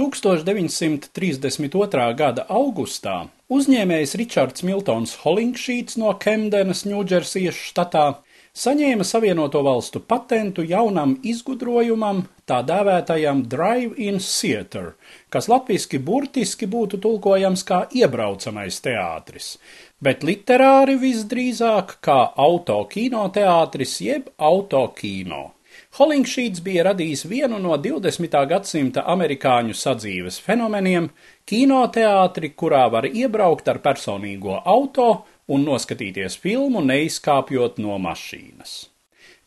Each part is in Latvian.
1932. gada augustā uzņēmējs Ričards Miltons Holinkšīts no Kemdenas, Ņūdžersijas štatā saņēma Savienoto valstu patentu jaunam izgudrojumam, tā dēvētajam Drive-in Theater, kas latviski burtiski būtu tulkojams kā iebraucamais teātris, bet literāri visdrīzāk kā autokinoteātris jeb autokino. Holinkšīts bija radījis vienu no 20. gadsimta amerikāņu sadzīves fenomeniem - kinoteātri, kurā var iebraukt ar personīgo auto un noskatīties filmu, neizkāpjot no mašīnas.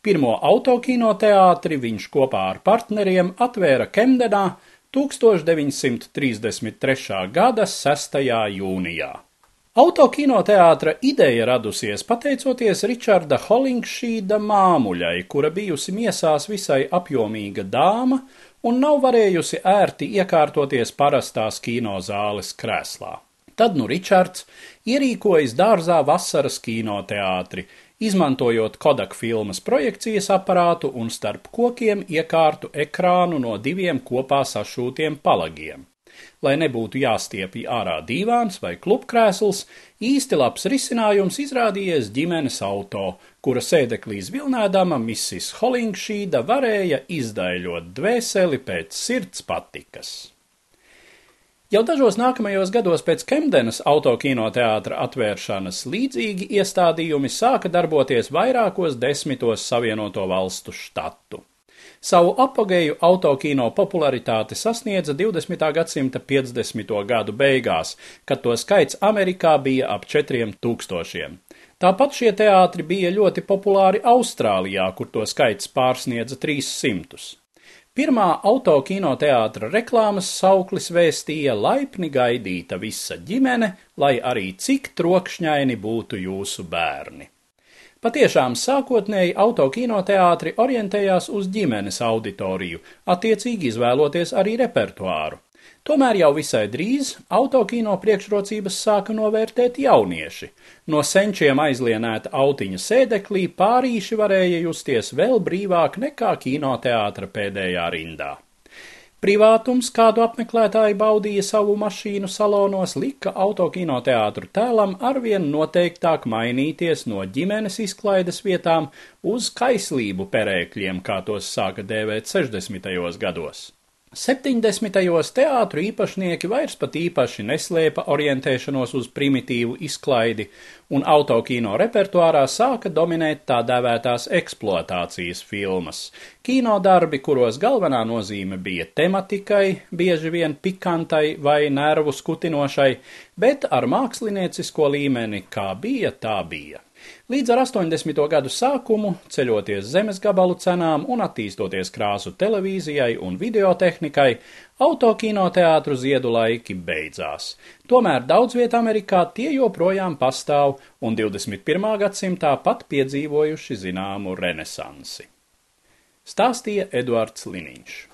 Pirmo autokinoteātri viņš kopā ar partneriem atvēra Kemdenā 1933. gada 6. jūnijā. Autokinoteātra ideja radusies pateicoties Ričarda Holinkšīda māmuļai, kura bijusi miesās visai apjomīga dāma un nav varējusi ērti iekārtoties parastās kinozāles krēslā. Tad nu Ričards ierīkojas dārzā vasaras kinoteātri, izmantojot Kodak filmas projekcijas aparātu un starp kokiem iekārtu ekrānu no diviem kopā sašūtiem palagiem. Lai nebūtu jāstiepj ārā dīvāns vai klubkrēsls, īsti labs risinājums izrādījies ģimenes auto, kura sēdeklī zvilnēdama Mrs. Holinkšīda varēja izdaļot dvēseli pēc sirds patikas. Jau dažos nākamajos gados pēc Kemdenas autokinoteātra atvēršanas līdzīgi iestādījumi sāka darboties vairākos desmitos Savienoto valstu štatu. Savu apogeju autokino popularitāte sasniedza 20. gadsimta 50. gadu beigās, kad to skaits Amerikā bija ap 4000. Tāpat šie teātri bija ļoti populāri Austrālijā, kur to skaits pārsniedza 300. Pirmā autokinoteātra reklāmas sauklis vēstīja laipni gaidīta visa ģimene, lai arī cik trokšņaini būtu jūsu bērni. Patiešām sākotnēji autokinoteātri orientējās uz ģimenes auditoriju, attiecīgi izvēloties arī repertuāru. Tomēr jau visai drīz autokino priekšrocības sāka novērtēt jaunieši. No senčiem aizlienēta autiņa sēdeklī pārīši varēja justies vēl brīvāk nekā kinoteātra pēdējā rindā. Privātums, kādu apmeklētāji baudīja savu mašīnu salonos, lika autokinoteātru tēlam arvien noteiktāk mainīties no ģimenes izklaides vietām uz kaislību perēkļiem, kā tos sāka dēvēt 60. gados. 70. teātru īpašnieki vairs pat īpaši neslēpa orientēšanos uz primitīvu izklaidi, un autokino repertuārā sāka dominēt tā dēvētās eksploatācijas filmas. Kinodarbi, kuros galvenā nozīme bija tematikai, bieži vien pikantai vai nervu skutinošai, bet ar māksliniecisko līmeni kā bija, tā bija. Līdz ar 80. gadu sākumu, ceļoties zemes gabalu cenām un attīstoties krāsu televīzijai un videotehnikai, autokinoteātru ziedu laiki beidzās. Tomēr daudz vietā Amerikā tie joprojām pastāv un 21. gadsimtā pat piedzīvojuši zināmu renesansi. Stāstīja Eduards Liniņš.